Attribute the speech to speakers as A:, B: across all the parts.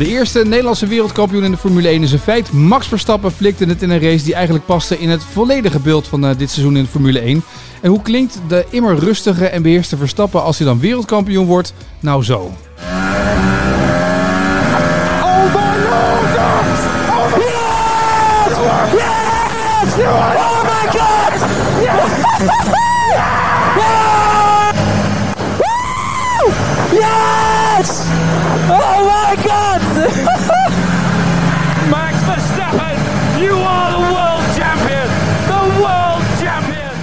A: De eerste Nederlandse wereldkampioen in de Formule 1 is een feit. Max Verstappen flikte het in een race die eigenlijk paste in het volledige beeld van uh, dit seizoen in de Formule 1. En hoe klinkt de immer rustige en beheerste Verstappen als hij dan wereldkampioen wordt? Nou zo.
B: Oh my god! Yes!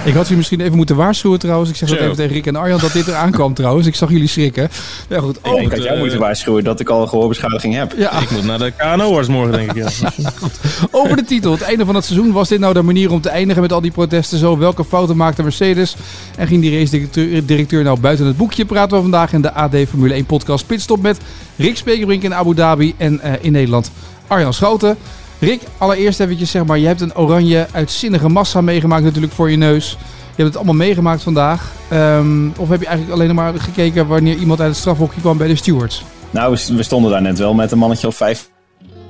A: Ik had je misschien even moeten waarschuwen trouwens. Ik zeg dat even tegen Rick en Arjan dat dit eraan kwam trouwens. Ik zag jullie schrikken. Ja goed,
C: Oh, ik had jou moeten waarschuwen dat ik al een gehoorbeschadiging heb.
A: ja,
C: Ik moet naar de KNO-arts morgen, denk ik. Ja.
A: over de titel. Het einde van het seizoen. Was dit nou de manier om te eindigen met al die protesten zo? Welke fouten maakte Mercedes? En ging die race-directeur directeur nou buiten het boekje? Praten we vandaag in de AD Formule 1 podcast Pitstop met Rick Spekerbrink in Abu Dhabi en eh, in Nederland Arjan Schouten. Rick, allereerst eventjes zeg maar, je hebt een oranje uitzinnige massa meegemaakt natuurlijk voor je neus. Je hebt het allemaal meegemaakt vandaag. Ehm, of heb je eigenlijk alleen maar gekeken wanneer iemand uit het strafhokje kwam bij de stewards?
C: Nou, we- stonden daar net wel met een mannetje of 50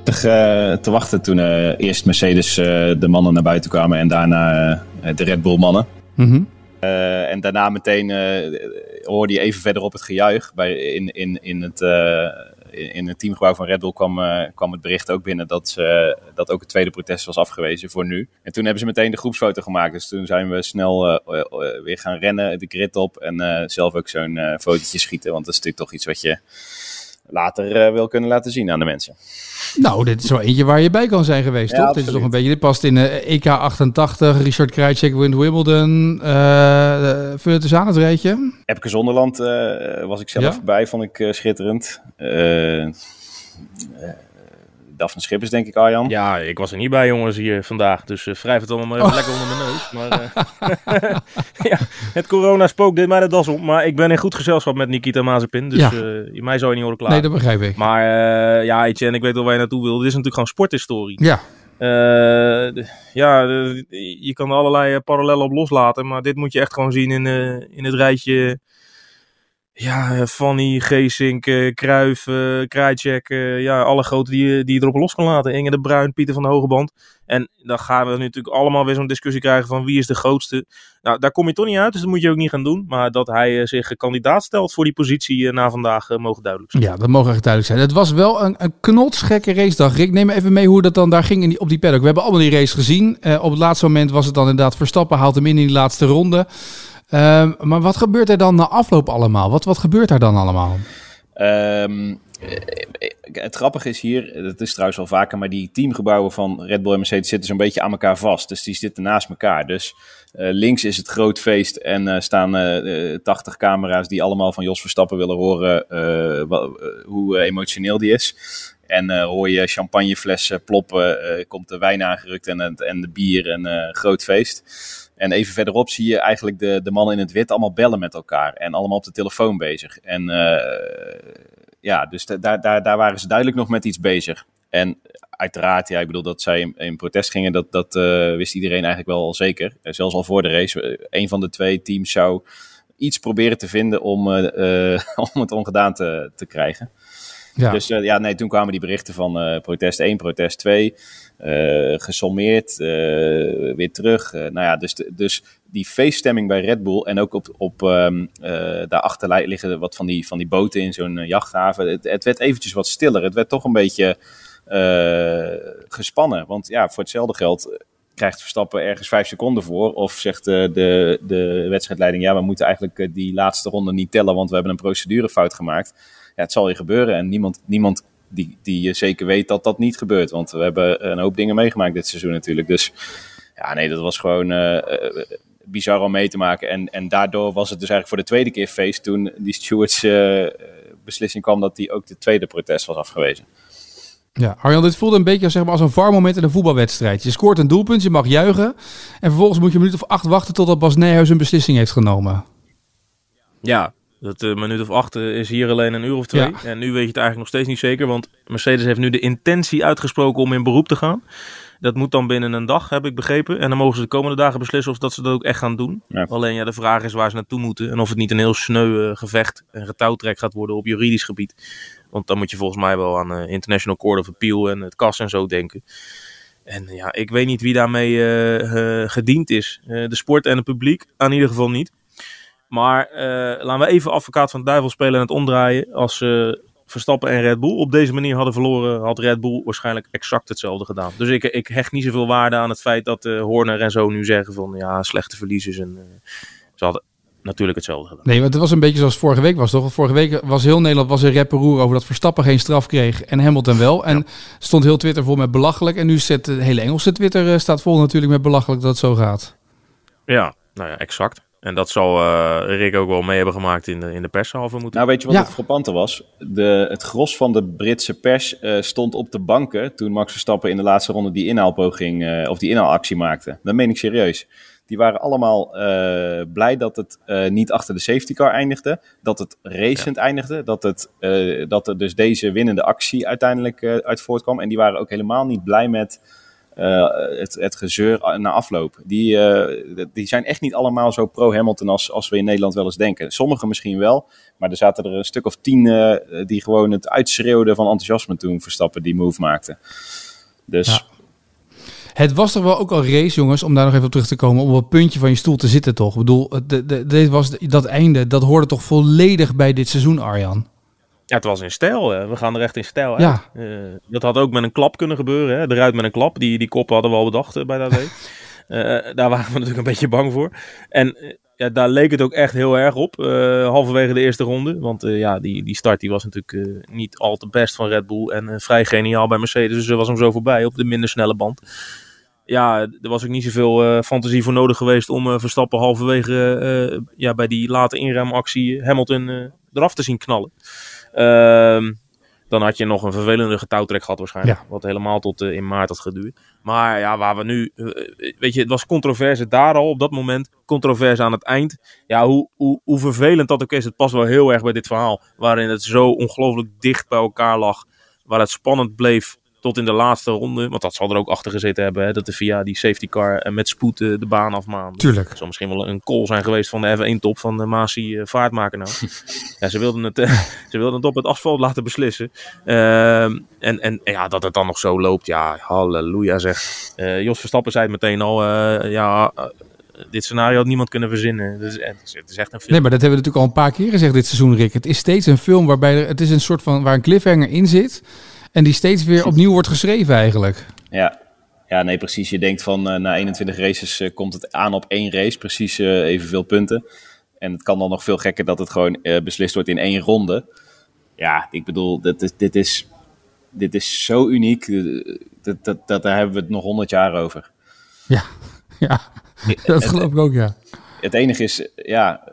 C: eh, te wachten toen eh, eerst Mercedes eh, de mannen naar buiten kwamen en daarna de Red Bull mannen.
A: Mhm.
C: En daarna meteen hoorde je even verderop het gejuich. Bij, in, in, in, het, in, in het teamgebouw van Red Bull kwam, eh, kwam het bericht ook binnen dat, ze, dat ook het tweede protest was afgewezen voor nu. En toen hebben ze meteen de groepsfoto gemaakt. Dus toen zijn we snel eh, eh, eh, weer gaan rennen, de grid op en eh, zelf ook zo'n eh fotootje schieten. Want dat is natuurlijk toch iets wat je later eh, wil kunnen laten zien aan de mensen.
A: Nou, dit is wel eentje waar je bij kan zijn geweest,
C: Ja,
A: toch? Dit is toch een beetje, dit past in eh, EK 88, Richard Krajcek wint Wimbledon. eh uh, vul het eens aan het rijtje.
C: Epke Zonderland eh, was ik zelf
A: Ja?
C: bij, vond ik eh, schitterend. Eh eh, Daphne Schippers, denk ik, Arjan.
D: Ja, ik was er niet bij, jongens, hier vandaag. Dus eh wrijf het allemaal maar even lekker onder mijn neus. Maar, eh, ja, het corona-spook deed mij de das op. Maar ik ben in goed gezelschap met Nikita Mazepin. Dus
A: Ja.
D: eh, mij zou je niet horen klaar.
A: Nee, dat begrijp ik.
D: Maar eh, ja, Etienne, ik weet wel waar je naartoe wil. Dit is natuurlijk gewoon sporthistorie.
A: Ja,
D: Eh, de- ja, de- je kan er allerlei parallellen op loslaten. Maar dit moet je echt gewoon zien in, eh, in het rijtje... Ja, Fanny, Geesink, eh Kruijf, eh Krajcek, eh, ja, alle grote die, die je erop los kan laten. Inge de Bruin, Pieter van de Hogeband. En dan gaan we natuurlijk allemaal weer zo'n discussie krijgen van wie is de grootste. Nou, daar kom je toch niet uit, dus dat moet je ook niet gaan doen. Maar dat hij zich kandidaat stelt voor die positie na vandaag, mogen duidelijk zijn.
A: ja, dat mogen echt duidelijk zijn. Het was wel een, een knotsgekke racedag. Rick, neem even mee hoe dat dan daar ging in die, op die paddock. We hebben allemaal die race gezien. Op het laatste moment was het dan inderdaad Verstappen haalt hem in in die laatste ronde. Ehm, maar wat gebeurt er dan na afloop allemaal? Wat, wat gebeurt daar dan allemaal?
C: Ehm, eh, het grappige is hier, dat is trouwens wel vaker, maar die teamgebouwen van Red Bull en Mercedes zitten zo'n beetje aan elkaar vast. Dus die zitten naast elkaar. Dus eh, links is het groot feest en eh, staan eh, eh, 80 camera's die allemaal van Jos Verstappen willen horen hoe emotioneel die is. En hoor je champagneflessen ploppen, komt de wijn aangerukt en, het- en de bier en groot feest. En even verderop zie je eigenlijk de, de mannen in het wit allemaal bellen met elkaar. En allemaal op de telefoon bezig. En eh, ja, dus da- daar, daar, daar waren ze duidelijk nog met iets bezig. En uiteraard, ja, ik bedoel dat zij in, protest gingen, dat, dat eh, wist iedereen eigenlijk wel al zeker. Zelfs al voor de race. Eh, een van de twee teams zou iets proberen te vinden om, eh, om het ongedaan te, te krijgen. Dus eh, ja, nee, toen kwamen die berichten van eh, protest 1, protest 2, eh gesommeerd, weer terug. Nou ja, dus, de- dus die feeststemming bij Red Bull en ook op, op eh, daarachter li- liggen wat van die, van die boten in zo'n jachthaven. Het, het werd eventjes wat stiller. Het werd toch een beetje gespannen. Want ja, voor hetzelfde geld krijgt Verstappen ergens vijf seconden voor. Of zegt eh, de, de wedstrijdleiding, ja, we moeten eigenlijk die laatste ronde niet tellen, want we hebben een procedurefout gemaakt. Ja, het zal je gebeuren. En niemand, niemand die, die zeker weet dat dat niet gebeurt. Want we hebben een hoop dingen meegemaakt dit seizoen natuurlijk. Dus ja, nee, dat was gewoon eh, eh, bizar om mee te maken. En, en daardoor was het dus eigenlijk voor de tweede keer feest toen die stewards eh, beslissing kwam dat die ook de tweede protest was afgewezen.
A: Ja, Arjan, dit voelde een beetje zeg maar, als een var moment in een voetbalwedstrijd. Je scoort een doelpunt, je mag juichen. En vervolgens moet je een minuut of acht wachten totdat Bas Nijhuis een beslissing heeft genomen.
D: Ja, dat uh, minuut of acht uh, is hier alleen een uur of twee. Ja. En nu weet je het eigenlijk nog steeds niet zeker. Want Mercedes heeft nu de intentie uitgesproken om in beroep te gaan. Dat moet dan binnen een dag, heb ik begrepen. En dan mogen ze de komende dagen beslissen of dat ze dat ook echt gaan doen. Ja. Alleen ja, de vraag is waar ze naartoe moeten. En of het niet een heel sneu uh, gevecht en getouwtrek gaat worden op juridisch gebied. Want dan moet je volgens mij wel aan uh, International Court of Appeal en het KAS en zo denken. En ja, ik weet niet wie daarmee uh, gediend is. de sport en het publiek, aan ieder geval niet. Maar laten we even advocaat van de duivel spelen en het omdraaien. Als Verstappen en Red Bull op deze manier hadden verloren, had Red Bull waarschijnlijk exact hetzelfde gedaan. Dus ik, ik hecht niet zoveel waarde aan het feit dat uh, Horner en zo nu zeggen van ja, slechte verliezers. En, uh, ze hadden natuurlijk hetzelfde gedaan.
A: Nee, want het was een beetje zoals vorige week was, toch? Vorige week was heel Nederland was een rapperoer over dat Verstappen geen straf kreeg en Hamilton wel. En ja. stond heel Twitter vol met belachelijk. En nu zit de hele Engelse Twitter uh, staat vol natuurlijk met belachelijk dat het zo gaat.
D: Ja, nou ja, exact. En dat zal uh, Rick ook wel mee hebben gemaakt in de, in de pershalve moeten.
C: Nou, weet je wat ja. het frappante was? De, het gros van de Britse pers uh, stond op de banken toen Max Verstappen in de laatste ronde die inhaalpoging uh, of die inhaalactie maakte. Dat meen ik serieus. Die waren allemaal blij dat het niet achter de safety car eindigde, dat het racend ja. eindigde, dat, het, dat er dus deze winnende actie uiteindelijk uit voortkwam. En die waren ook helemaal niet blij met uh, het, het gezeur na afloop. Die, uh, die zijn echt niet allemaal zo pro-Hamilton als, als we in Nederland wel eens denken. Sommigen misschien wel, maar er zaten er een stuk of tien uh, die gewoon het uitschreeuwden van enthousiasme toen Verstappen die move maakte. Dus... Ja.
A: Het was toch wel ook al race, jongens, om daar nog even op terug te komen, om op het puntje van je stoel te zitten, toch? Ik bedoel, dit was dat einde, dat hoorde toch volledig bij dit seizoen, Arjan?
D: Ja, het was in stijl. Hè. We gaan er echt in stijl uit. Ja. Uh, dat had ook met een klap kunnen gebeuren. Hè. Eruit met een klap. Die, die kop hadden we al bedacht uh, bij dat uh, daar waren we natuurlijk een beetje bang voor. En ja, daar leek het ook echt heel erg op. halverwege de eerste ronde. Want ja, die, die start die was natuurlijk niet al te best van Red Bull. En vrij geniaal bij Mercedes. Dus er was hem zo voorbij op de minder snelle band. Ja, er was ook niet zoveel fantasie voor nodig geweest om Verstappen halverwege ja, bij die late inremactie Hamilton eraf te zien knallen. Uh, dan had je nog een vervelende getouwtrek gehad waarschijnlijk. Ja. Wat helemaal tot uh, in maart had geduurd. Maar ja, waar we nu... Uh, weet je, het was controverse daar al op dat moment. Controverse aan het eind. Ja, hoe, hoe, hoe vervelend dat ook is. Het past wel heel erg bij dit verhaal. Waarin het zo ongelooflijk dicht bij elkaar lag. Waar het spannend bleef tot in de laatste ronde. Want dat zal er ook achter gezeten hebben. Hè, dat de via die safety car en met spoed uh, de baan afmaanden.
A: Tuurlijk.
D: Dat zal misschien wel een call zijn geweest van de F1 top van de Masi uh, vaartmaker nou. ja, ze wilden, het, uh, ze wilden het op het asfalt laten beslissen. Ehm, en, en ja, dat het dan nog zo loopt. Ja, halleluja zeg. Jos Verstappen zei het meteen al. ja, dit scenario had niemand kunnen verzinnen. Het is, het is, echt een film.
A: Nee, maar dat hebben we natuurlijk al een paar keer gezegd dit seizoen, Rick. Het is steeds een film waarbij er, het is een soort van waar een cliffhanger in zit. En die steeds weer opnieuw wordt geschreven eigenlijk.
C: Ja, ja nee, precies. Je denkt van uh, na 21 races uh, komt het aan op één race, precies uh, evenveel punten. En het kan dan nog veel gekker dat het gewoon beslist wordt in één ronde. Ja, ik bedoel, dit is, dit is, dit is zo uniek. Dat, dat, dat, daar hebben we het nog 100 jaar over.
A: Ja, ja dat geloof ik ook, ja.
C: Het enige is, ja,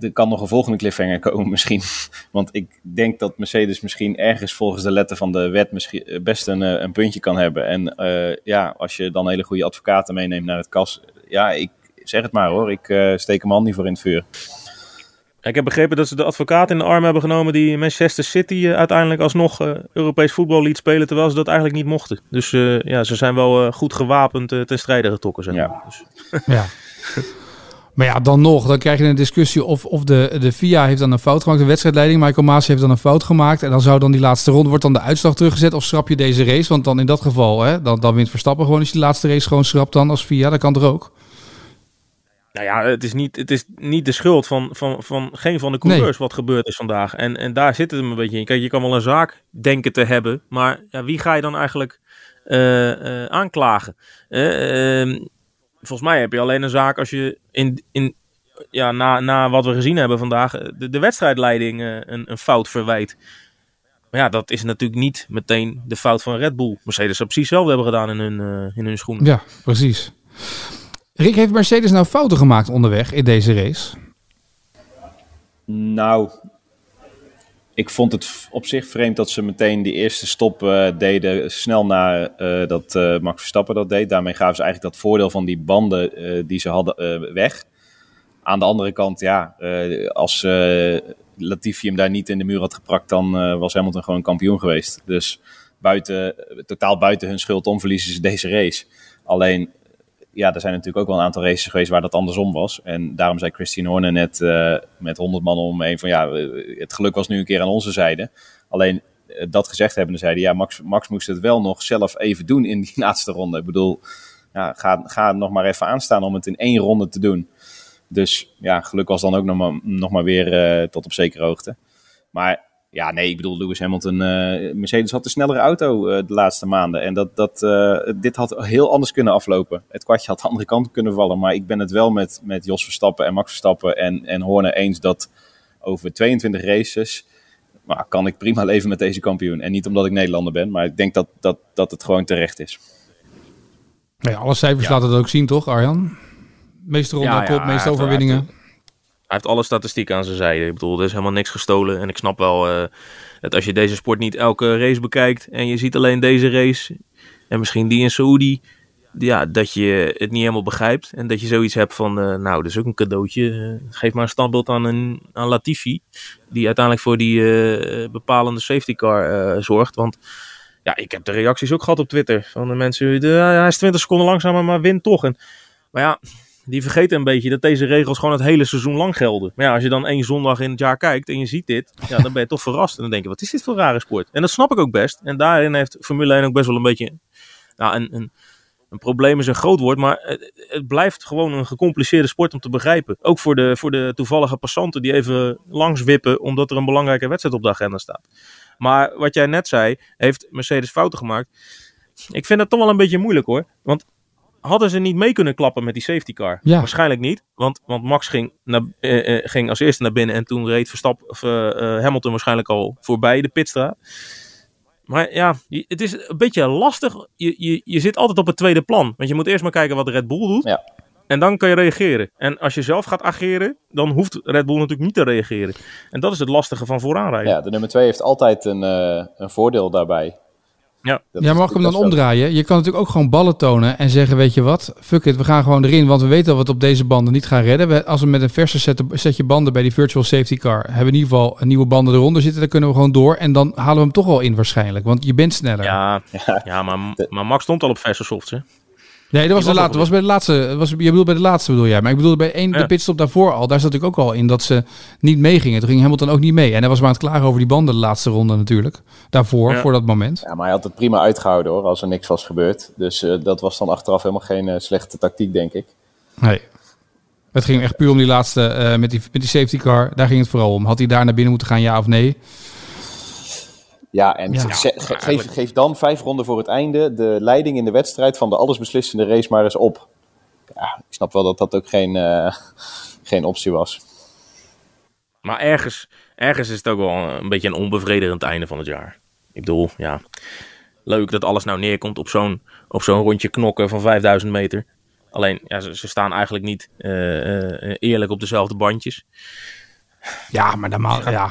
C: er kan nog een volgende cliffhanger komen misschien. Want ik denk dat Mercedes misschien ergens volgens de letter van de wet misschien eh, best een, eh, een puntje kan hebben. En uh, ja, als je dan hele goede advocaten meeneemt naar het kas. Ja, ik zeg het maar hoor, ik uh, steek hem al niet voor in het vuur.
D: Ik heb begrepen dat ze de advocaat in de arm hebben genomen die Manchester City uh, uiteindelijk alsnog uh, Europees voetbal liet spelen, terwijl ze dat eigenlijk niet mochten. Dus uh, ja, ze zijn wel goed gewapend ten strijde getrokken. Zeg maar.
C: ja.
D: Dus.
A: ja. Maar ja, dan nog, dan krijg je een discussie of, of de, de FIA heeft dan een fout gemaakt, de wedstrijdleiding. Michael Maas heeft dan een fout gemaakt. En dan zou dan die laatste ronde, wordt dan de uitslag teruggezet of schrap je deze race? Want dan in dat geval, hè, dan, dan wint Verstappen gewoon als je die laatste race gewoon schrapt dan als FIA. Dat kan toch ook?
D: Nou ja, het is niet, het is niet de schuld van, van, van geen van de coureurs nee. wat gebeurd is vandaag. En, en daar zit het een beetje in. Kijk, je kan wel een zaak denken te hebben, maar ja, wie ga je dan eigenlijk uh, uh, aanklagen? Uh, volgens mij heb je alleen een zaak als je in, in, ja, na, na wat we gezien hebben vandaag de, de wedstrijdleiding uh, een, een fout verwijt. Maar ja, dat is natuurlijk niet meteen de fout van Red Bull. Mercedes zou precies hetzelfde hebben gedaan in hun, uh, in hun schoenen.
A: Ja, precies. Rick, heeft Mercedes nou fouten gemaakt onderweg in deze race?
C: Nou, ik vond het op zich vreemd dat ze meteen die eerste stop uh, deden, snel na uh, dat uh, Max Verstappen dat deed. Daarmee gaven ze eigenlijk dat voordeel van die banden die ze hadden weg. Aan de andere kant, ja, als Latifi hem daar niet in de muur had geprakt, dan was Hamilton gewoon kampioen geweest. Dus buiten, totaal buiten hun schuld om verliezen ze deze race. Alleen ja, er zijn natuurlijk ook wel een aantal races geweest waar dat andersom was. En daarom zei Christine Horner net uh, met 100 man om van ja, het geluk was nu een keer aan onze zijde. Alleen uh, dat gezegd hebben, zeiden ja, Max, Max moest het wel nog zelf even doen in die laatste ronde. Ik bedoel, ja, ga, ga nog maar even aanstaan om het in één ronde te doen. Dus ja, geluk was dan ook nog maar, nog maar weer tot op zekere hoogte. Maar ja, nee, ik bedoel, Lewis Hamilton, uh, Mercedes had een snellere auto uh, de laatste maanden. En dat, dat, uh, dit had heel anders kunnen aflopen. Het kwartje had de andere kant kunnen vallen. Maar ik ben het wel met, met Jos Verstappen en Max Verstappen en, en Horner eens dat over 22 races... Maar kan ik prima leven met deze kampioen. En niet omdat ik Nederlander ben, maar ik denk dat, dat, dat het gewoon terecht is.
A: Ja, alle cijfers ja. laten het ook zien, toch, Arjan? Meeste ronde ja, ja, meeste overwinningen.
D: Hij heeft alle statistieken aan zijn zijde. Ik bedoel, er is helemaal niks gestolen. En ik snap wel uh, dat als je deze sport niet elke race bekijkt en je ziet alleen deze race en misschien die in Saoedi, ja, dat je het niet helemaal begrijpt. En dat je zoiets hebt van, uh, nou, dat is ook een cadeautje. Uh, geef maar een standbeeld aan, een, aan Latifi, die uiteindelijk voor die bepalende safety car zorgt. Want ja, ik heb de reacties ook gehad op Twitter van de mensen, de, hij is 20 seconden langzamer, maar wint toch. En, maar ja, die vergeten een beetje dat deze regels gewoon het hele seizoen lang gelden. Maar ja, als je dan één zondag in het jaar kijkt en je ziet dit, ja, dan ben je toch verrast. En dan denk je, wat is dit voor een rare sport? En dat snap ik ook best. En daarin heeft Formule 1 ook best wel een beetje nou, een, een, probleem is een groot woord, maar het, het, blijft gewoon een gecompliceerde sport om te begrijpen. Ook voor de, voor de toevallige passanten die even langs wippen omdat er een belangrijke wedstrijd op de agenda staat. Maar wat jij net zei, heeft Mercedes fouten gemaakt. Ik vind het toch wel een beetje moeilijk hoor. Want hadden ze niet mee kunnen klappen met die safety car?
A: Ja.
D: Waarschijnlijk niet, want, want Max ging, naar, eh, eh, ging als eerste naar binnen en toen reed Verstappen, of, uh, Hamilton waarschijnlijk al voorbij de pitstraat. Maar ja, het is een beetje lastig. Je, je, je zit altijd op het tweede plan. Want je moet eerst maar kijken wat Red Bull doet.
C: Ja.
D: En dan kan je reageren. En als je zelf gaat ageren, dan hoeft Red Bull natuurlijk niet te reageren. En dat is het lastige van vooraanrijden.
C: Ja, de nummer 2 heeft altijd een, uh, een voordeel daarbij.
D: Ja,
A: ja mag ik hem dan omdraaien? Je kan natuurlijk ook gewoon ballen tonen en zeggen, weet je wat, fuck it, we gaan gewoon erin, want we weten dat we het op deze banden niet gaan redden. We, als we met een verse set, setje banden bij die virtual safety car hebben we in ieder geval een nieuwe banden eronder zitten, dan kunnen we gewoon door en dan halen we hem toch wel in waarschijnlijk, want je bent sneller.
D: Ja, ja maar, maar Max stond al op verse softs, hè?
A: Nee, dat was, de laatste, was bij de laatste. Was, je bedoelt bij de laatste bedoel jij. Maar ik bedoelde bij één,
D: Ja.
A: de pitstop daarvoor al. Daar zat ik ook al in dat ze niet meegingen. Toen ging Hamilton ook niet mee. En hij was maar aan het klagen over die banden de laatste ronde natuurlijk. Daarvoor,
D: Ja.
A: voor dat moment.
C: Ja, maar hij had het prima uitgehouden hoor, als er niks was gebeurd. Dus eh, dat was dan achteraf helemaal geen eh, slechte tactiek, denk ik.
A: Nee. Het ging echt puur om die laatste, eh, met, die, met die safety car. Daar ging het vooral om. Had hij daar naar binnen moeten gaan, ja of nee?
C: Ja, en
A: Ja,
C: ge- ge-
D: eigenlijk-
C: geef, geef dan vijf ronden voor het einde de leiding in de wedstrijd van de allesbeslissende race maar eens op. Ja, ik snap wel dat dat ook geen, eh, geen optie was.
D: Maar ergens, ergens is het ook wel een beetje een onbevredigend einde van het jaar. Ik bedoel, ja, leuk dat alles nou neerkomt op zo'n, op zo'n rondje knokken van 5000 meter. Alleen, ja, ze, ze staan eigenlijk niet eh, eh, eerlijk op dezelfde bandjes.
A: Ja, maar dan maar, ja.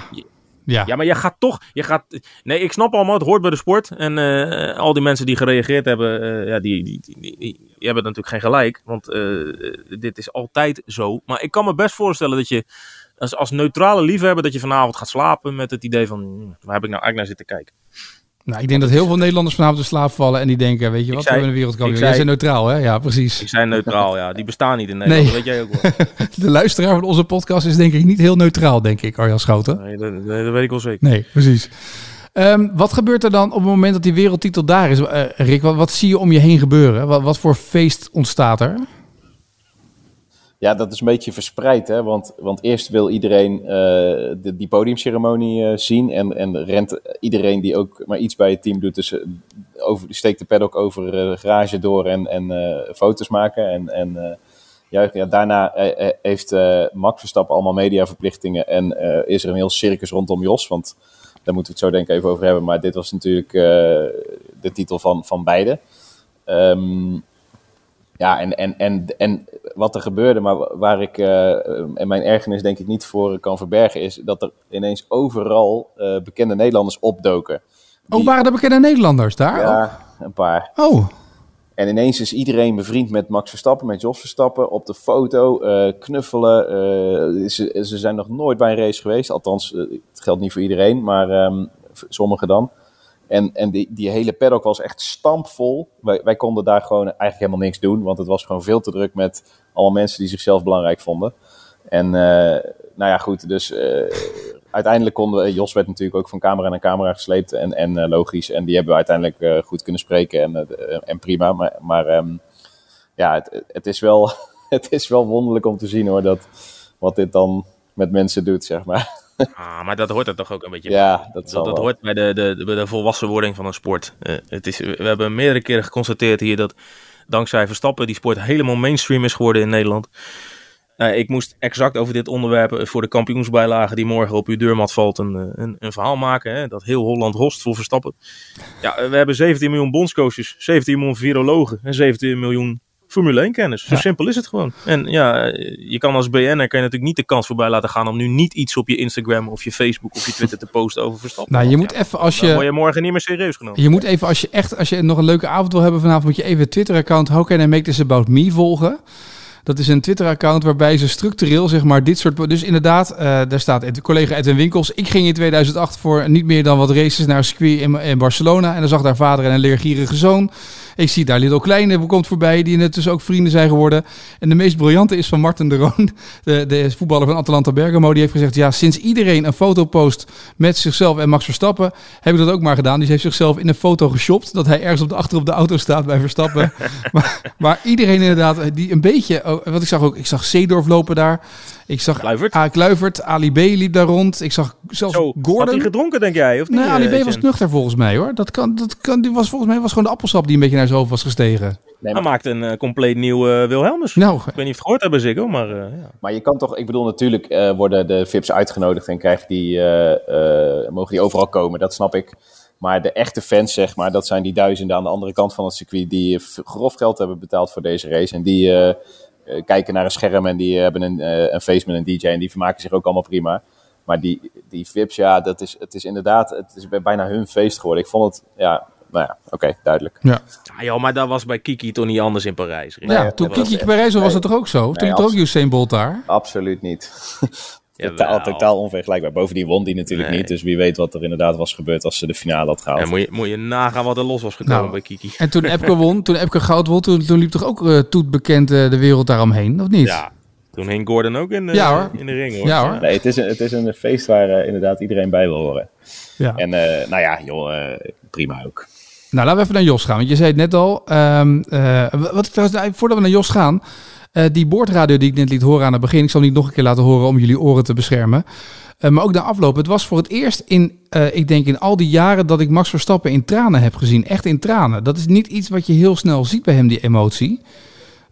A: Ja.
D: Ja, maar je gaat toch, je gaat, nee, ik snap allemaal, het hoort bij de sport. En eh, al die mensen die gereageerd hebben, eh, ja, die, die, die, die- hebben natuurlijk geen gelijk. Want eh, dit is altijd zo. Maar ik kan me best voorstellen dat je als, als neutrale liefhebber, dat je vanavond gaat slapen met het idee van, hm, waar heb ik nou eigenlijk naar zitten kijken?
A: Nou, ik denk dat heel veel Nederlanders vanavond in slaap vallen en die denken, weet je wat,
D: zei-
A: we hebben een wereldkampioen. Jij bent neutraal, hè? Ja, precies.
D: Ik zei neutraal, ja, die bestaan niet in Nederland,
A: Nee.
D: weet jij ook wel.
A: De luisteraar van onze podcast is denk ik niet heel neutraal, denk ik, Arjan Schouten.
D: Nee, dat, dat weet ik wel zeker.
A: Nee, precies. Ehm, wat gebeurt er dan op het moment dat die wereldtitel daar is? Eh, Rick, wat, wat zie je om je heen gebeuren? Wat, wat voor feest ontstaat er?
C: Ja, dat is een beetje verspreid, hè? Want, want eerst wil iedereen eh, de, die podiumceremonie eh, zien. En, en rent iedereen die ook maar iets bij het team doet, dus, eh, over, steekt de paddock over de garage door en, en foto's maken. En, en ja, daarna heeft Max Verstappen allemaal mediaverplichtingen en is er een heel circus rondom Jos. Want daar moeten we het zo denk ik even over hebben. Maar dit was natuurlijk de titel van, van beide. Ehm, Ja, en, en, en, en wat er gebeurde, maar waar ik uh, en mijn ergernis denk ik niet voor kan verbergen, is dat er ineens overal uh, bekende Nederlanders opdoken.
A: Die... Oh, waren er bekende Nederlanders daar?
C: Ja, een paar.
A: Oh.
C: En ineens is iedereen bevriend met Max Verstappen, met Jos Verstappen op de foto, uh, knuffelen. ze, ze zijn nog nooit bij een race geweest, althans, het geldt niet voor iedereen, maar um, sommigen dan. En, en die, die hele paddock was echt stampvol. Wij, wij konden daar gewoon eigenlijk helemaal niks doen. Want het was gewoon veel te druk met allemaal mensen die zichzelf belangrijk vonden. En uh, nou ja, goed. Dus uh, uiteindelijk konden we... Jos werd natuurlijk ook van camera naar camera gesleept. En, en uh, logisch. En die hebben we uiteindelijk goed kunnen spreken. En, en prima. Maar, maar um, ja, het, het, is wel, het is wel wonderlijk om te zien hoor. Dat, wat dit dan met mensen doet, zeg maar.
D: Ah, maar dat hoort er toch ook een beetje
C: ja,
D: bij.
C: Dat,
D: dat, dat hoort bij de, de, de, de volwassenwording van een sport. Uh, het is, we hebben meerdere keren geconstateerd hier dat dankzij Verstappen die sport helemaal mainstream is geworden in Nederland. Uh, ik moest exact over dit onderwerp voor de kampioensbijlage die morgen op uw deurmat valt een, een, een verhaal maken. Hè, dat heel Holland host voor Verstappen. Ja, we hebben 17 miljoen bondscoaches, 17 miljoen virologen en 17 miljoen Formule 1 kennis. Zo ja. simpel is het gewoon. En ja, je kan als BN'er kan je natuurlijk niet de kans voorbij laten gaan om nu niet iets op je Instagram of je Facebook of je Twitter te posten over Verstappen.
A: Nou, je moet ja, even als je...
D: Dan word je morgen niet meer serieus genomen.
A: Je moet even als je echt, als je nog een leuke avond wil hebben vanavond, moet je even Twitter-account How Can I Make This About Me volgen. Dat is een Twitter-account waarbij ze structureel, zeg maar, dit soort... Dus inderdaad, uh, daar staat collega Edwin Winkels. Ik ging in 2008 voor niet meer dan wat races naar circuit in, in Barcelona. En dan zag daar vader en een leergierige zoon. Ik zie daar Lidl Kleine komt voorbij, die intussen ook vrienden zijn geworden. En de meest briljante is van Martin de Roon, de, de voetballer van Atalanta Bergamo. Die heeft gezegd, ja, sinds iedereen een foto post met zichzelf en Max Verstappen, heb ik dat ook maar gedaan. Die heeft zichzelf in een foto geshopt, dat hij ergens op de, achter op de auto staat bij Verstappen. maar, maar iedereen inderdaad, die een beetje, wat ik zag ook, ik zag Seedorf lopen daar. Ik zag
D: Kluivert.
A: A. Kluivert, Ali B liep daar rond. Ik zag zelfs
D: Zo,
A: Gordon.
D: Had hij gedronken, denk jij? Of niet,
A: nee, Ali B
D: uh,
A: was nuchter volgens mij hoor. Dat kan, dat kan, die was volgens mij was gewoon de appelsap die een beetje naar zijn hoofd was gestegen.
C: Nee,
D: Hij maakt een eh, compleet nieuw eh, Wilhelmus.
A: Nou,
D: Ik weet niet of je het gehoord hebben, Ziggo, maar eh, ja.
C: maar je kan toch, ik bedoel, natuurlijk eh, worden de VIP's uitgenodigd en krijgen die, eh, eh, mogen die overal komen, dat snap ik. Maar de echte fans, zeg maar, dat zijn die duizenden aan de andere kant van het circuit die grof geld hebben betaald voor deze race. En die eh, eh, kijken naar een scherm en die hebben een, eh, een face met een DJ en die vermaken zich ook allemaal prima. Maar die, die VIP's, ja, dat is, het is inderdaad, het is bijna hun feest geworden. Ik vond het, ja, nou ja, oké, duidelijk.
A: ja.
D: Ja, joh, maar dat was bij Kiki toch niet anders in Parijs.
A: ja,
C: Nee,
A: toen
C: was-
A: Kiki Perez was
C: nee.
A: het toch ook zo? Toen
C: Nee,
A: liep er ook. Usain Bolt daar.
C: Absoluut niet. totaal, totaal onvergelijkbaar. Bovendien won die natuurlijk
D: Nee.
C: niet. Dus wie weet wat er inderdaad was gebeurd als ze de finale had gehaald.
D: Ja, moet, je, moet je nagaan wat er los was gekomen
A: Nou,
D: bij Kiki.
A: En toen Epke won, toen Epke goud won, toen, toen liep toch ook uh, Toet bekend eh, de wereld daaromheen, of niet?
D: Ja, toen hing Gordon ook in, de-
A: Ja, hoor.
D: in de ring hoor.
A: Ja, hoor.
C: Nee, het is een, het is een feest waar eh, inderdaad iedereen bij wil horen.
A: Ja.
C: En eh, nou ja, joh, eh, prima ook.
A: Nou, laten we even naar Jos gaan. Want je zei het net al. ehm, eh, wat ik trouwens, nou, voordat we naar Jos gaan. Eh, die boordradio die ik net liet horen aan het begin. Ik zal niet nog een keer laten horen om jullie oren te beschermen. Eh, maar ook na afloop. Het was voor het eerst in, eh, ik denk in al die jaren dat ik Max Verstappen in tranen heb gezien. Echt in tranen. Dat is niet iets wat je heel snel ziet bij hem, die emotie.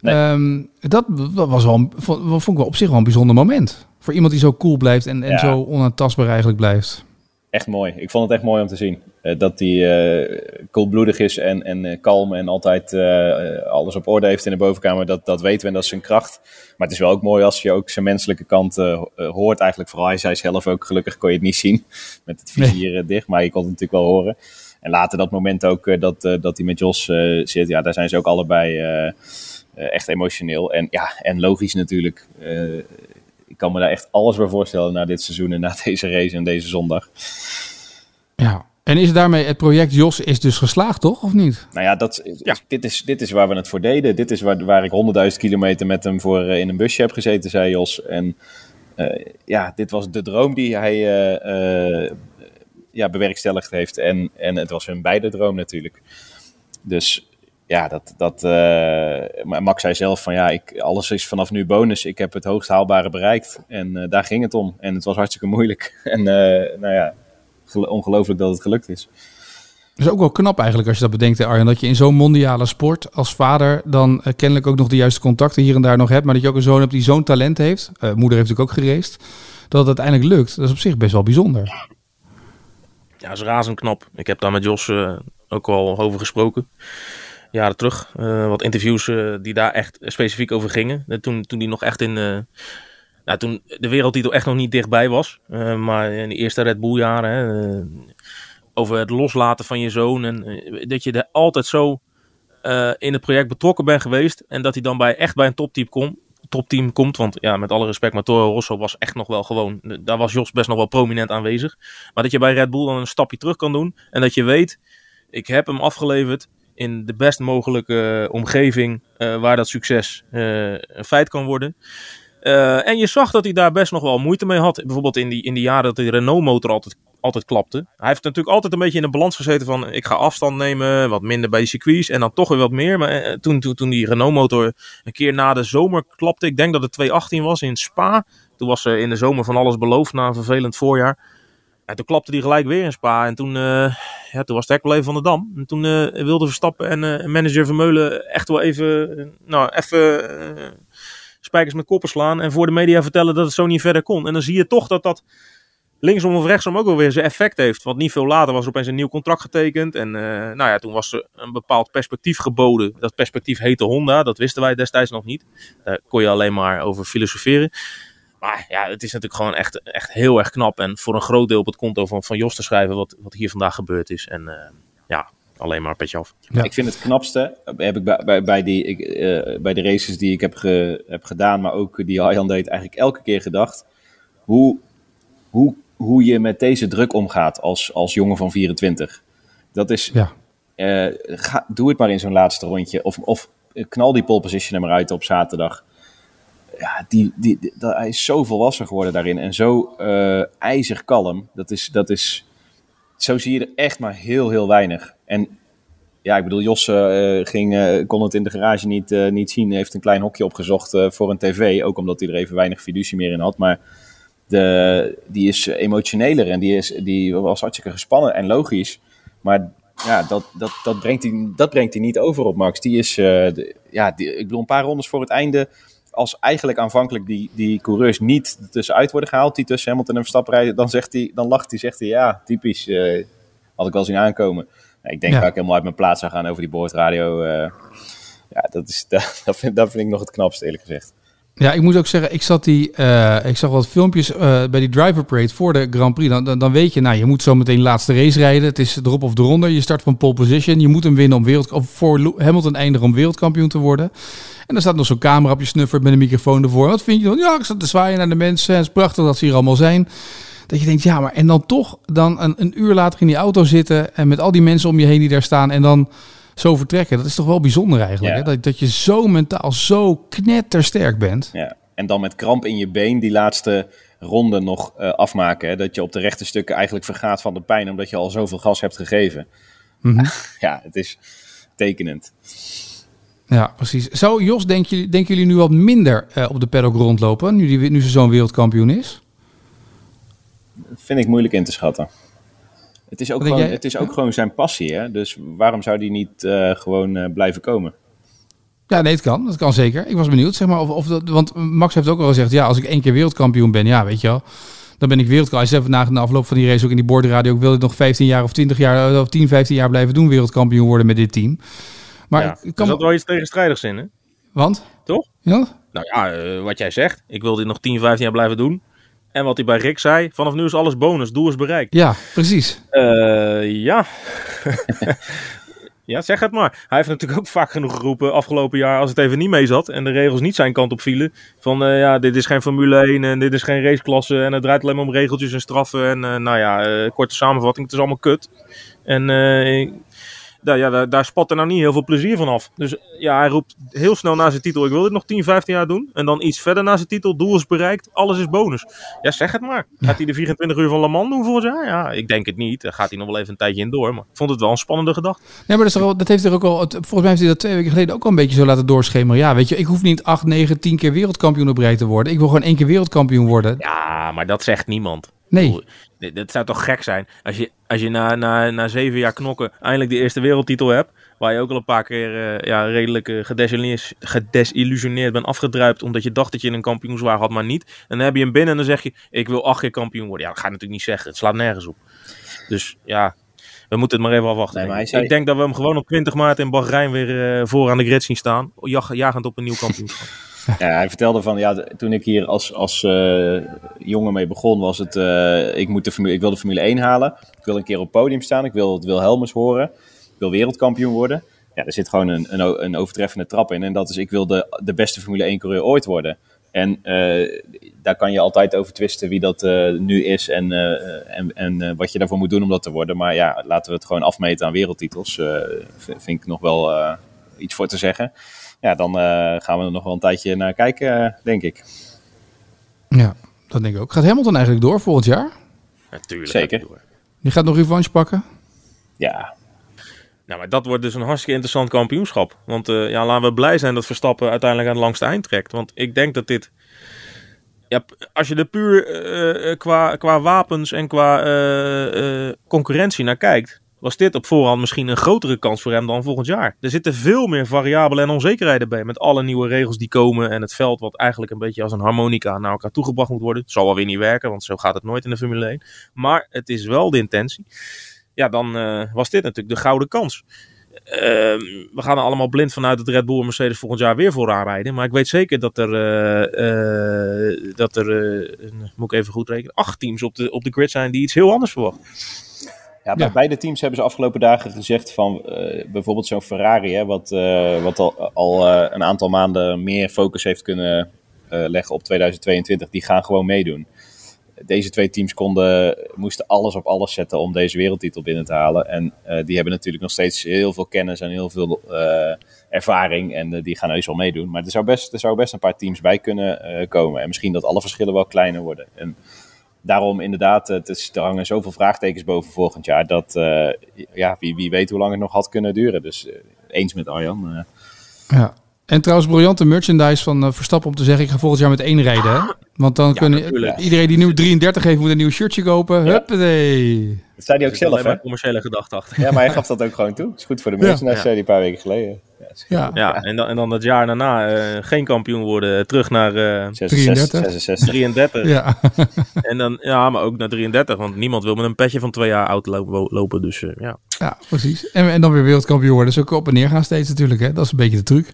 C: Nee.
A: Ehm, dat was wel, vond, vond ik wel op zich wel een bijzonder moment. Voor iemand die zo cool blijft en, en
C: Ja.
A: zo onaantastbaar eigenlijk blijft.
C: Echt mooi. Ik vond het echt mooi om te zien. Eh, dat hij eh, koelbloedig is en, en eh, kalm en altijd alles op orde heeft in de bovenkamer. Dat, dat weten we en dat is zijn kracht. Maar het is wel ook mooi als je ook zijn menselijke kant hoort. Eigenlijk vooral, hij zei zelf ook, gelukkig kon je het niet zien met het vizier dicht. Maar je kon het natuurlijk wel horen. En later dat moment ook dat, dat hij met Jos zit. Ja, daar zijn ze ook allebei echt emotioneel. En ja, en logisch natuurlijk. Ik kan me daar echt alles bij voorstellen na dit seizoen en na deze race en deze zondag.
A: Ja. En is daarmee het project Jos is dus geslaagd, toch? Of niet?
C: Nou ja, dat,
D: Ja.
C: Dit, is, dit is waar we het voor deden. Dit is waar, waar ik 100.000 kilometer met hem voor eh, in een busje heb gezeten, zei Jos. En eh, ja, dit was de droom die hij eh, eh, ja, bewerkstelligd heeft. En, en het was hun beide droom natuurlijk. Dus ja, dat, dat, eh, maar Max zei zelf van ja, ik, alles is vanaf nu bonus. Ik heb het hoogst haalbare bereikt. En eh, daar ging het om. En het was hartstikke moeilijk. En eh, nou ja, ongelooflijk dat het gelukt is.
A: Dat is ook wel knap eigenlijk als je dat bedenkt, hè, Arjen. Dat je in zo'n mondiale sport als vader dan eh, kennelijk ook nog de juiste contacten hier en daar nog hebt. Maar dat je ook een zoon hebt die zo'n talent heeft. Eh, moeder heeft natuurlijk ook gereisd. Dat het uiteindelijk lukt. Dat is op zich best wel bijzonder.
D: Ja, dat is razend knap. Ik heb daar met Jos eh, ook al over gesproken. jaren terug. wat interviews die daar echt specifiek over gingen. toen, toen die nog echt in... nou, toen de wereldtitel echt nog niet dichtbij was. maar in de eerste Red Bull jaren... over het loslaten van je zoon. En dat je er altijd zo in het project betrokken bent geweest. En dat hij dan bij, echt bij een topteam komt topteam komt. Want ja, met alle respect, maar Toro Rosso was echt nog wel gewoon. Daar was Jos best nog wel prominent aanwezig. Maar dat je bij Red Bull dan een stapje terug kan doen. En dat je weet, ik heb hem afgeleverd in de best mogelijke eh, omgeving waar dat succes een feit kan worden. Uh, en je zag dat hij daar best nog wel moeite mee had. Bijvoorbeeld in die, in die jaren dat de Renault-motor altijd altijd klapte. Hij heeft natuurlijk altijd een beetje in de balans gezeten van ik ga afstand nemen, wat minder bij de circuits en dan toch weer wat meer. Maar eh, toen, toen, toen die Renault motor een keer na de zomer klapte, ik denk dat het 218 was in Spa. Toen was er in de zomer van alles beloofd na een vervelend voorjaar. En toen klapte hij gelijk weer in Spa. En toen, uh, ja, toen was het hek wel even van de dam. En toen wilde Verstappen en manager Vermeulen echt wel even, nou, even spijkers met koppen slaan. En voor de media vertellen dat het zo niet verder kon. En dan zie je toch dat dat linksom of rechtsom ook wel weer zijn effect heeft. Want niet veel later was er opeens een nieuw contract getekend. En uh, nou ja, toen was er een bepaald perspectief geboden. Dat perspectief heette Honda. Dat wisten wij destijds nog niet. Daar kon je alleen maar over filosoferen. Maar ja, het is natuurlijk gewoon echt, echt heel erg knap. En voor een groot deel op het konto van, van Jos te schrijven wat, wat hier vandaag gebeurd is. En uh, ja, alleen maar een petje af.
C: Ja. Ik vind het knapste, heb ik bij, bij, bij die, ik, uh, bij de races die ik heb, ge, heb gedaan, maar ook die Arjan deed, eigenlijk elke keer gedacht. Hoe, hoe hoe je met deze druk omgaat als, als jongen van 24. Dat is, ja. Uh, ga, doe het maar in zo'n laatste rondje. Of, of knal die pole position er maar uit op zaterdag. Ja, die, die, die, hij is zo volwassen geworden daarin en zo uh, ijzig kalm. Dat is, dat is, zo zie je er echt maar heel, heel weinig. En ja, ik bedoel, Jos uh, ging, kon het in de garage niet, niet zien. Heeft een klein hokje opgezocht voor een tv. Ook omdat hij er even weinig fiducie meer in had. Maar de, die is emotioneler en die, is, die was hartstikke gespannen en logisch. Maar ja, dat, dat, dat, brengt hij, dat brengt hij niet over op Max. Die is, ja, ik bedoel, een paar rondes voor het einde. Als eigenlijk aanvankelijk die, die coureurs niet tussenuit worden gehaald, die tussen Hamilton en Verstappen rijden, dan, zegt hij, dan lacht hij, zegt hij, ja, typisch, uh, had ik wel zien aankomen. Nou, ik denk ja. dat ik helemaal uit mijn plaats zou gaan over die boordradio. Uh, ja, dat, is, dat, dat, vind, dat vind ik nog het knapste, eerlijk gezegd.
A: Ja, ik moet ook zeggen, ik zat die, uh, ik zag wat filmpjes uh, bij die driver parade voor de Grand Prix. Dan, dan, dan, weet je, nou, je moet zo meteen de laatste race rijden. Het is erop of eronder. Je start van pole position. Je moet hem winnen om wereld, of voor Hamilton eindigen om wereldkampioen te worden. En dan staat nog zo'n camera op je snuffert met een microfoon ervoor. Wat vind je dan? Ja, ik zat te zwaaien naar de mensen. Het is prachtig dat ze hier allemaal zijn. Dat je denkt, ja, maar en dan toch dan een, een uur later in die auto zitten en met al die mensen om je heen die daar staan en dan zo vertrekken. Dat is toch wel bijzonder eigenlijk. Ja. Hè? Dat, dat je zo mentaal zo knettersterk bent.
C: Ja. En dan met kramp in je been die laatste ronde nog uh, afmaken. Hè? Dat je op de rechte stukken eigenlijk vergaat van de pijn omdat je al zoveel gas hebt gegeven. Mm -hmm. ja, het is tekenend.
A: Ja, precies. Zou Jos, denk je, denken jullie nu wat minder uh, op de paddock rondlopen, nu, die, nu ze zo'n wereldkampioen is?
C: Dat vind ik moeilijk in te schatten. Het is ook, gewoon, jij... het is ook gewoon zijn passie, hè? dus waarom zou die niet uh, gewoon blijven komen?
A: Ja, nee, het kan. Dat kan zeker. Ik was benieuwd, zeg maar, of, of dat, want Max heeft ook al gezegd, ja, als ik één keer wereldkampioen ben, ja, weet je wel, dan ben ik wereldkampioen. Hij zei na de afloop van die race ook in die boordradio, ik wil het nog 15 jaar of 20 jaar of 10, 15 jaar blijven doen, wereldkampioen worden met dit team. Maar
D: ja, ik kan... Er zat wel iets tegenstrijdigs in, hè?
A: Want?
D: Toch?
A: Ja?
D: Nou ja, uh, wat jij zegt, ik wil dit nog 10, 15 jaar blijven doen. En wat hij bij Rick zei, vanaf nu is alles bonus, doel is bereikt.
A: Ja, precies.
D: Uh, ja. Ja, zeg het maar. Hij heeft natuurlijk ook vaak genoeg geroepen afgelopen jaar als het even niet mee zat en de regels niet zijn kant op vielen. Van uh, ja, dit is geen Formule 1 en dit is geen raceklasse en het draait alleen maar om regeltjes en straffen. En uh, nou ja, korte samenvatting, het is allemaal kut. En daar, ja, daar, daar spat er nou niet heel veel plezier van af. Dus ja, hij roept heel snel na zijn titel: Ik wil dit nog 10, 15 jaar doen. En dan iets verder na zijn titel: Doel is bereikt, alles is bonus. Ja, zeg het maar. Gaat hij de 24 uur van Le Mans doen volgens jaar? Ja, ik denk het niet. Daar gaat hij nog wel even een tijdje in door. Maar ik vond het wel een spannende gedachte.
A: Ja, maar dat, is dat heeft er ook al. Volgens mij heeft hij dat twee weken geleden ook al een beetje zo laten doorschemeren. Ja, weet je, ik hoef niet 8, 9, 10 keer wereldkampioen op rij te worden. Ik wil gewoon één keer wereldkampioen worden.
D: Ja, maar dat zegt niemand.
A: Nee.
D: Dat zou toch gek zijn als je, als je na, na, na zeven jaar knokken eindelijk de eerste wereldtitel hebt. Waar je ook al een paar keer uh, ja, redelijk uh, gedesillusioneerd bent afgedruipt. Omdat je dacht dat je een kampioenswaar had, maar niet. En dan heb je hem binnen en dan zeg je: Ik wil acht keer kampioen worden. Ja, dat ga je natuurlijk niet zeggen. Het slaat nergens op. Dus ja. we moeten het maar even afwachten.
C: Nee,
D: ik.
C: zei-
D: Ik denk dat we hem gewoon op 20 maart in Bahrein weer eh, voor aan de grid zien staan. Jag, jagend op een nieuw kampioenschap.
C: Ja, hij vertelde van, ja, toen ik hier als, als eh, jongen mee begon, was het, eh, ik, moet de Formule, ik wil de Formule 1 halen. Ik wil een keer op het podium staan. Ik wil het Wilhelmus horen. Ik wil wereldkampioen worden. Ja, er zit gewoon een, een, een overtreffende trap in. En dat is, ik wil de, de beste Formule 1 coureur ooit worden. En eh, daar kan je altijd over twisten wie dat nu is en, en, en wat je daarvoor moet doen om dat te worden. Maar ja, laten we het gewoon afmeten aan wereldtitels. vind ik nog wel iets voor te zeggen. Ja, dan eh, gaan we er nog wel een tijdje naar kijken, eh, denk ik.
A: Ja, dat denk ik ook. Gaat Hamilton eigenlijk door volgend jaar?
D: Natuurlijk.
C: Zeker.
D: gaat hij door.
A: Die gaat nog revanche pakken?
C: Ja,
D: Nou, maar dat wordt dus een hartstikke interessant kampioenschap. Want eh, ja, laten we blij zijn dat Verstappen uiteindelijk aan het langste eind trekt. Want ik denk dat dit... Ja, als je er puur qua, qua wapens en qua eh, eh, concurrentie naar kijkt... was dit op voorhand misschien een grotere kans voor hem dan volgend jaar. Er zitten veel meer variabelen en onzekerheden bij. Met alle nieuwe regels die komen en het veld wat eigenlijk een beetje als een harmonica naar elkaar toegebracht moet worden. Het zal wel weer niet werken, want zo gaat het nooit in de Formule 1. Maar het is wel de intentie ja, dan eh, was dit natuurlijk de gouden kans. Ehm, we gaan er allemaal blind vanuit dat Red Bull en Mercedes volgend jaar weer vooraan rijden. Maar ik weet zeker dat er, eh, dat er moet ik even goed rekenen, acht teams op de, op de grid zijn die iets heel anders verwachten.
C: Ja, bij
A: Ja.
C: beide teams hebben ze afgelopen dagen gezegd van eh, bijvoorbeeld zo'n Ferrari, hè, wat, eh, wat al, al eh, een aantal maanden meer focus heeft kunnen leggen op 2022. Die gaan gewoon meedoen. Deze twee teams konden, moesten alles op alles zetten om deze wereldtitel binnen te halen. En die hebben natuurlijk nog steeds heel veel kennis en heel veel ervaring. En die gaan heus wel meedoen. Maar er zou best, er zou best een paar teams bij kunnen komen. En misschien dat alle verschillen wel kleiner worden. En daarom inderdaad, het is, er hangen zoveel vraagtekens boven volgend jaar. Dat eh, ja, wie, wie weet hoe lang het nog had kunnen duren. Dus eh, eens met Arjan. eh.
A: Ja. En trouwens, briljante merchandise van eh, Verstappen om te zeggen: ik ga volgend jaar met één rijden. Hè? Want dan kunnen
D: natuurlijk.
A: iedereen die nu 33 heeft, moet een nieuw shirtje kopen.
C: Ja.
A: Huppatee.
C: dat zei hij ook zelf, hè?
D: commerciële gedachte achter.
C: Ja, maar hij gaf dat ook gewoon toe. is goed voor de merchandise,
D: Ja.
C: zei hij een paar weken geleden. Ja,
A: Ja.
D: Ja, en dan, en dan het jaar daarna eh, geen kampioen worden, terug naar eh
C: 66.
A: 33.
C: 66.
D: 33.
A: Ja.
D: En dan, ja, maar ook naar 33, want niemand wil met een petje van twee jaar oud lopen. lopen dus eh, ja.
A: Ja, precies. En, en dan weer wereldkampioen worden. Dus ook op en neer gaan steeds natuurlijk. Hè? Dat is een beetje de truc.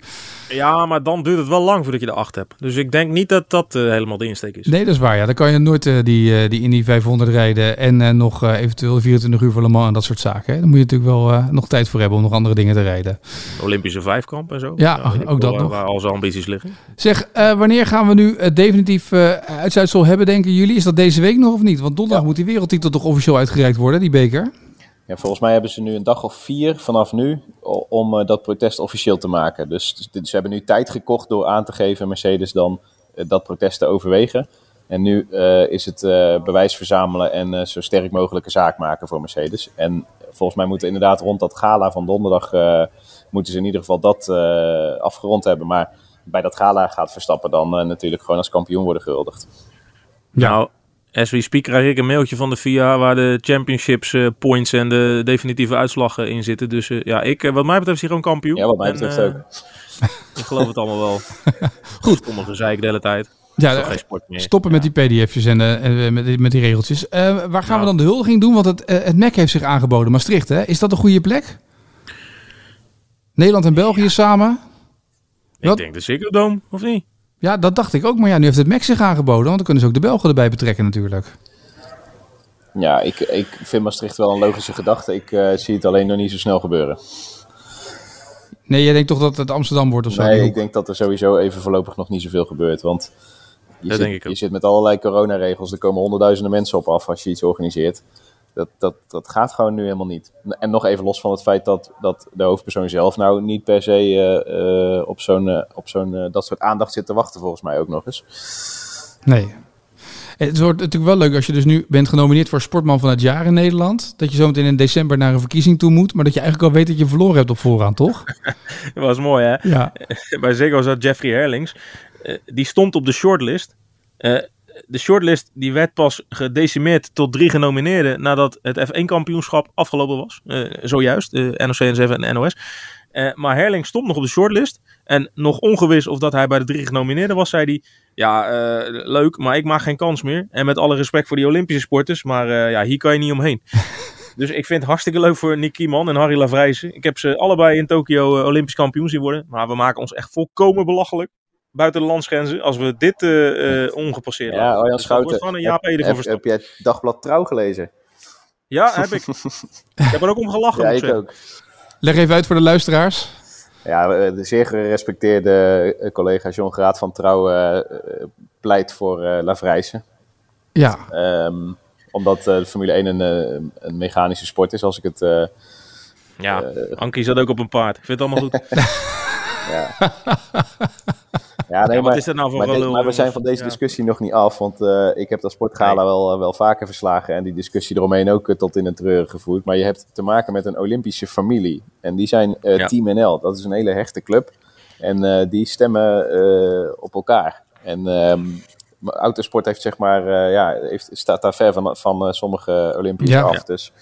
D: Ja, maar dan duurt het wel lang voordat je de acht hebt. Dus ik denk niet dat dat eh, helemaal de insteek is.
A: Nee, dat is waar. Ja. Dan kan je nooit eh, die, eh, die Indy 500 rijden. En nog eventueel 24 uur voor Le Mans en dat soort zaken. Hè? Dan moet je natuurlijk wel nog tijd voor hebben om nog andere dingen te rijden.
D: Olympische vijfkamp en zo.
A: Ja,
D: ik
A: ook dat
D: waar,
A: nog.
D: Waar al zijn ambities liggen.
A: Zeg, wanneer gaan we nu definitief uitzuitsel hebben, denken jullie? Is dat deze week nog of niet? Want donderdag
C: Ja.
A: moet die wereldtitel toch officieel uitgereikt worden, die beker?
C: Ja, volgens mij hebben ze nu een dag of vier vanaf nu om eh, dat protest officieel te maken. Dus, dus dit- ze hebben nu tijd gekocht door aan te geven Mercedes dan eh, dat protest te overwegen. En nu eh, is het eh, bewijs verzamelen en eh, zo sterk mogelijke zaak maken voor Mercedes. En volgens mij moeten inderdaad rond dat gala van donderdag eh, moeten ze in ieder geval dat eh, afgerond hebben. Maar bij dat gala gaat Verstappen dan natuurlijk gewoon als kampioen worden gehuldigd.
A: Ja.
D: As we speak krijg ik een mailtje van de FIA waar de championships eh, points en de definitieve uitslag eh, in zitten. Dus eh, ja, ik, eh, wat mij betreft is hij gewoon kampioen.
C: Ja, wat mij betreft ook.
D: Ik geloof het allemaal wel. Goed. Kom ik de hele tijd.
A: Ja,
D: geen sport meer.
A: stoppen met die pdf'jes en met, die- met die regeltjes. Eh, waar gaan we dan de huldiging doen? Want het, eh, het MEC heeft zich aangeboden. Maastricht, hè? Is dat een goede plek? Nederland en België samen?
D: Ik
A: Wat?
D: denk de Ziggo Dome, of niet?
A: Ja, dat dacht ik ook. Maar ja, nu heeft het MEC zich aangeboden. Want dan kunnen ze ook de Belgen erbij betrekken natuurlijk.
C: Ja, ik, ik vind Maastricht wel een logische gedachte. Ik eh, zie het alleen nog niet zo snel gebeuren.
A: Nee, jij denkt toch dat het Amsterdam wordt of zo?
C: Nee, ik denk dat er sowieso even voorlopig nog niet zoveel gebeurt. Want je,
D: Dat
C: zit,
D: denk ik ook.
C: je zit met allerlei coronaregels. Er komen honderdduizenden mensen op af als je iets organiseert. Dat, dat, dat gaat gewoon nu helemaal niet. En nog even los van het feit dat, dat de hoofdpersoon zelf nou niet per se eh, eh, op zo'n eh, op zo'n dat soort aandacht zit te wachten, volgens mij ook nog eens.
A: Nee. Het wordt natuurlijk wel leuk als je dus nu bent genomineerd voor Sportman van het Jaar in Nederland. Dat je zo meteen in december naar een verkiezing toe moet. Maar dat je eigenlijk al weet dat je verloren hebt op voorhand, toch?
D: Dat was mooi, hè?
A: Ja.
D: Bij Ziggo zat Jeffrey Herlings. Eh, die stond op de shortlist. De shortlist die werd pas gedecimeerd tot drie genomineerden nadat het F1-kampioenschap afgelopen was. Eh, zojuist, eh NOC, en NOS. Eh, maar Herling stond nog op de shortlist. En nog ongewis of dat hij bij de drie genomineerden was, zei hij... Ja, eh, leuk, maar ik maak geen kans meer. En met alle respect voor die Olympische sporters, maar ja, hier kan je niet omheen. Dus ik vind het hartstikke leuk voor Nick Kieman en Harry Lavrijsen. Ik heb ze allebei in Tokio Olympisch kampioen zien worden. Maar we maken ons echt volkomen belachelijk. Buiten de landsgrenzen. Als we dit eh, eh, ongepasseerd
C: Ja,
D: laten.
C: Arjan
D: Dus
C: Schouten.
D: wordt van een Jaap
C: heb, heb, heb jij het dagblad Trouw gelezen?
D: Ja, heb ik. ik heb er ook om gelachen.
C: Ja, ik
D: zeggen.
C: ook.
A: Leg even uit voor de luisteraars.
C: Ja, eh, de zeer gerespecteerde collega John Graat van Trouw pleit voor eh Lavrijsen.
A: Ja,
C: Ehm, omdat eh, de Formule 1 een, eh, een mechanische sport is, als ik het... eh,
D: Ja, Ankie zat ook op een paard. Ik vind het allemaal goed.
C: ja. ja, nee,
D: Ja, wat
C: maar,
D: is dat nou voor
C: maar, we zijn
D: jongens?
C: van deze
D: Ja.
C: discussie nog niet af, want eh, ik heb dat sportgala wel, eh, wel vaker verslagen en die discussie eromheen ook eh, tot in het treuren gevoerd. Maar je hebt te maken met een Olympische familie en die zijn eh,
D: Ja.
C: Team NL. Dat is een hele hechte club en eh, die stemmen eh, op elkaar. En ehm, maar autosport heeft zeg maar, eh, ja, heeft, staat daar ver van, van eh, sommige Olympiërs
A: Ja.
C: af.
D: Ja.
C: Dus,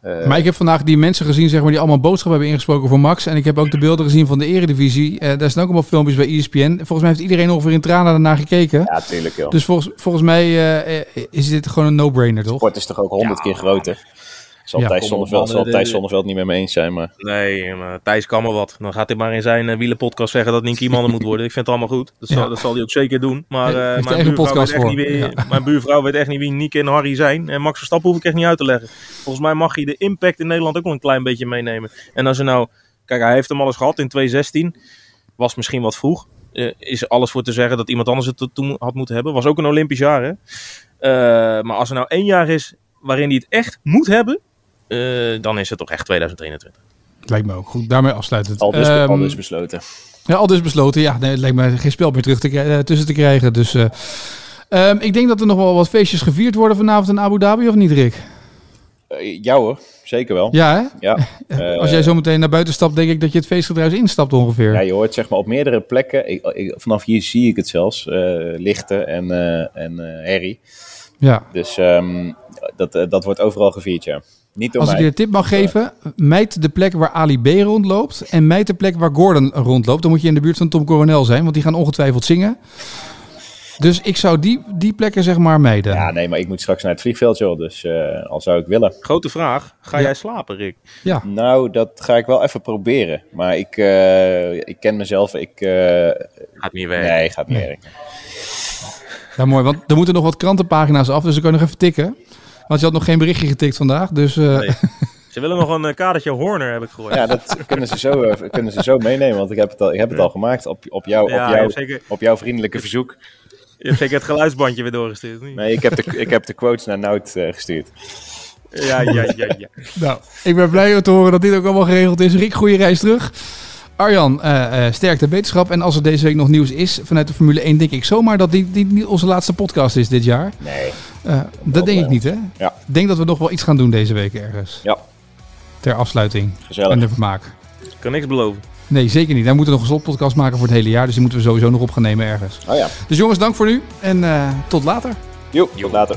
C: eh,
A: maar ik heb vandaag die mensen gezien zeg maar, die allemaal boodschap hebben ingesproken voor Max. En ik heb ook de beelden gezien van de eredivisie. Eh daar staan ook allemaal filmpjes bij ESPN. Volgens mij heeft iedereen ongeveer in tranen daarna gekeken.
C: ja, tuurlijk joh.
A: Dus volgens, volgens mij eh, is dit gewoon een no-brainer, toch?
C: sport is toch ook honderd keer groter. Zal
A: Ja,
C: Thijs Zonneveld, zal Thijs Zonneveld niet met me eens zijn, maar...
D: Nee, maar Thijs kan maar wat. Dan gaat hij maar in zijn uh, wielenpodcast zeggen dat Nick Kieman er moet worden. Ik vind het allemaal goed. Dat,
A: Ja.
D: zal, dat zal hij ook zeker doen. Maar eh,
A: er
D: mijn,
A: echt een
D: buurvrouw
A: podcast
D: weet echt niet
A: voor.
D: wie, mijn buurvrouw weet echt niet wie Nick en Harry zijn. En Max Verstappen hoef ik echt niet uit te leggen. Volgens mij mag hij de impact in Nederland ook wel een klein beetje meenemen. En als er nou... Kijk, hij heeft hem al eens gehad in 2016. Was misschien wat vroeg. Eh, is alles voor te zeggen dat iemand anders het toen had moeten hebben. Was ook een Olympisch jaar, hè. Eh, maar als er nou één jaar is waarin hij het echt moet hebben... eh, dan is het toch echt 2021.
A: Lijkt me ook goed. Daarmee afsluiten.
C: Al dus,
A: Ehm,
C: al dus besloten.
A: Ja, al dus besloten. Ja, nee, het lijkt me geen spel meer terug te, eh, tussen te krijgen. Dus eh, ehm, ik denk dat er nog wel wat feestjes gevierd worden vanavond in Abu Dhabi, of niet, Rick?
C: Ja hoor, zeker wel.
A: Ja, hè?
C: Ja.
A: Als jij zo meteen naar buiten stapt, denk ik dat je het feestgedruis instapt ongeveer.
C: ja, je hoort zeg maar op meerdere plekken, ik, ik- vanaf hier zie ik het zelfs, eh, lichten en, eh en eh, herrie.
A: Ja.
C: Dus ehm, dat, dat wordt overal gevierd, ja. Niet door
A: Als ik je een tip mag geven, mijt de plek waar Ali B rondloopt en mijt de plek waar Gordon rondloopt. Dan moet je in de buurt van Tom Coronel zijn, want die gaan ongetwijfeld zingen. Dus ik zou die, die plekken zeg maar mijden.
C: Ja, nee, maar ik moet straks naar het vliegveld, joh. Dus eh, al zou ik willen.
D: Grote vraag. Ga
A: Ja.
D: jij slapen, Rick?
A: Ja.
C: Nou, dat ga ik wel even proberen. Maar ik, eh, ik ken mezelf. Ik, eh,
D: Gaat niet werken.
C: nee, gaat niet
A: Nee.
C: werken.
A: Ja, mooi, want er moeten nog wat krantenpagina's af, dus ik kan nog even tikken. Want je had nog geen berichtje getikt vandaag, dus... eh,
D: Nee. Ze willen nog een eh, kadertje Horner, heb ik gehoord.
C: Ja, dat kunnen ze zo, eh, kunnen ze zo meenemen. Want ik heb het al, ik heb het al gemaakt op, op, jou,
D: Ja,
C: op, jou,
D: zeker,
C: op jouw vriendelijke verzoek.
D: je hebt zeker het geluidsbandje weer doorgestuurd. niet?
C: Nee, ik heb de, ik heb de quotes naar Nout gestuurd.
D: Ja, ja, ja, ja.
A: Nou, ik ben blij om te horen dat dit ook allemaal geregeld is. Rick, goede reis terug. Arjan, eh eh sterkte beterschap. En als er deze week nog nieuws is vanuit de Formule 1, denk ik zomaar dat dit, dit niet onze laatste podcast is dit jaar.
C: Nee.
A: Eh, dat denk ik niet, hè?
C: Ja.
A: Ik denk dat we nog wel iets gaan doen deze week ergens.
C: Ja.
A: Ter afsluiting
C: Gezellig.
A: en de vermaak.
D: Ik kan niks beloven.
A: Nee, zeker niet. Wij moeten nog een slotpodcast maken voor het hele jaar. Dus die moeten we sowieso nog op gaan nemen ergens.
C: Oh ja.
A: Dus jongens, dank voor nu. En eh, tot later.
C: Joep, tot later.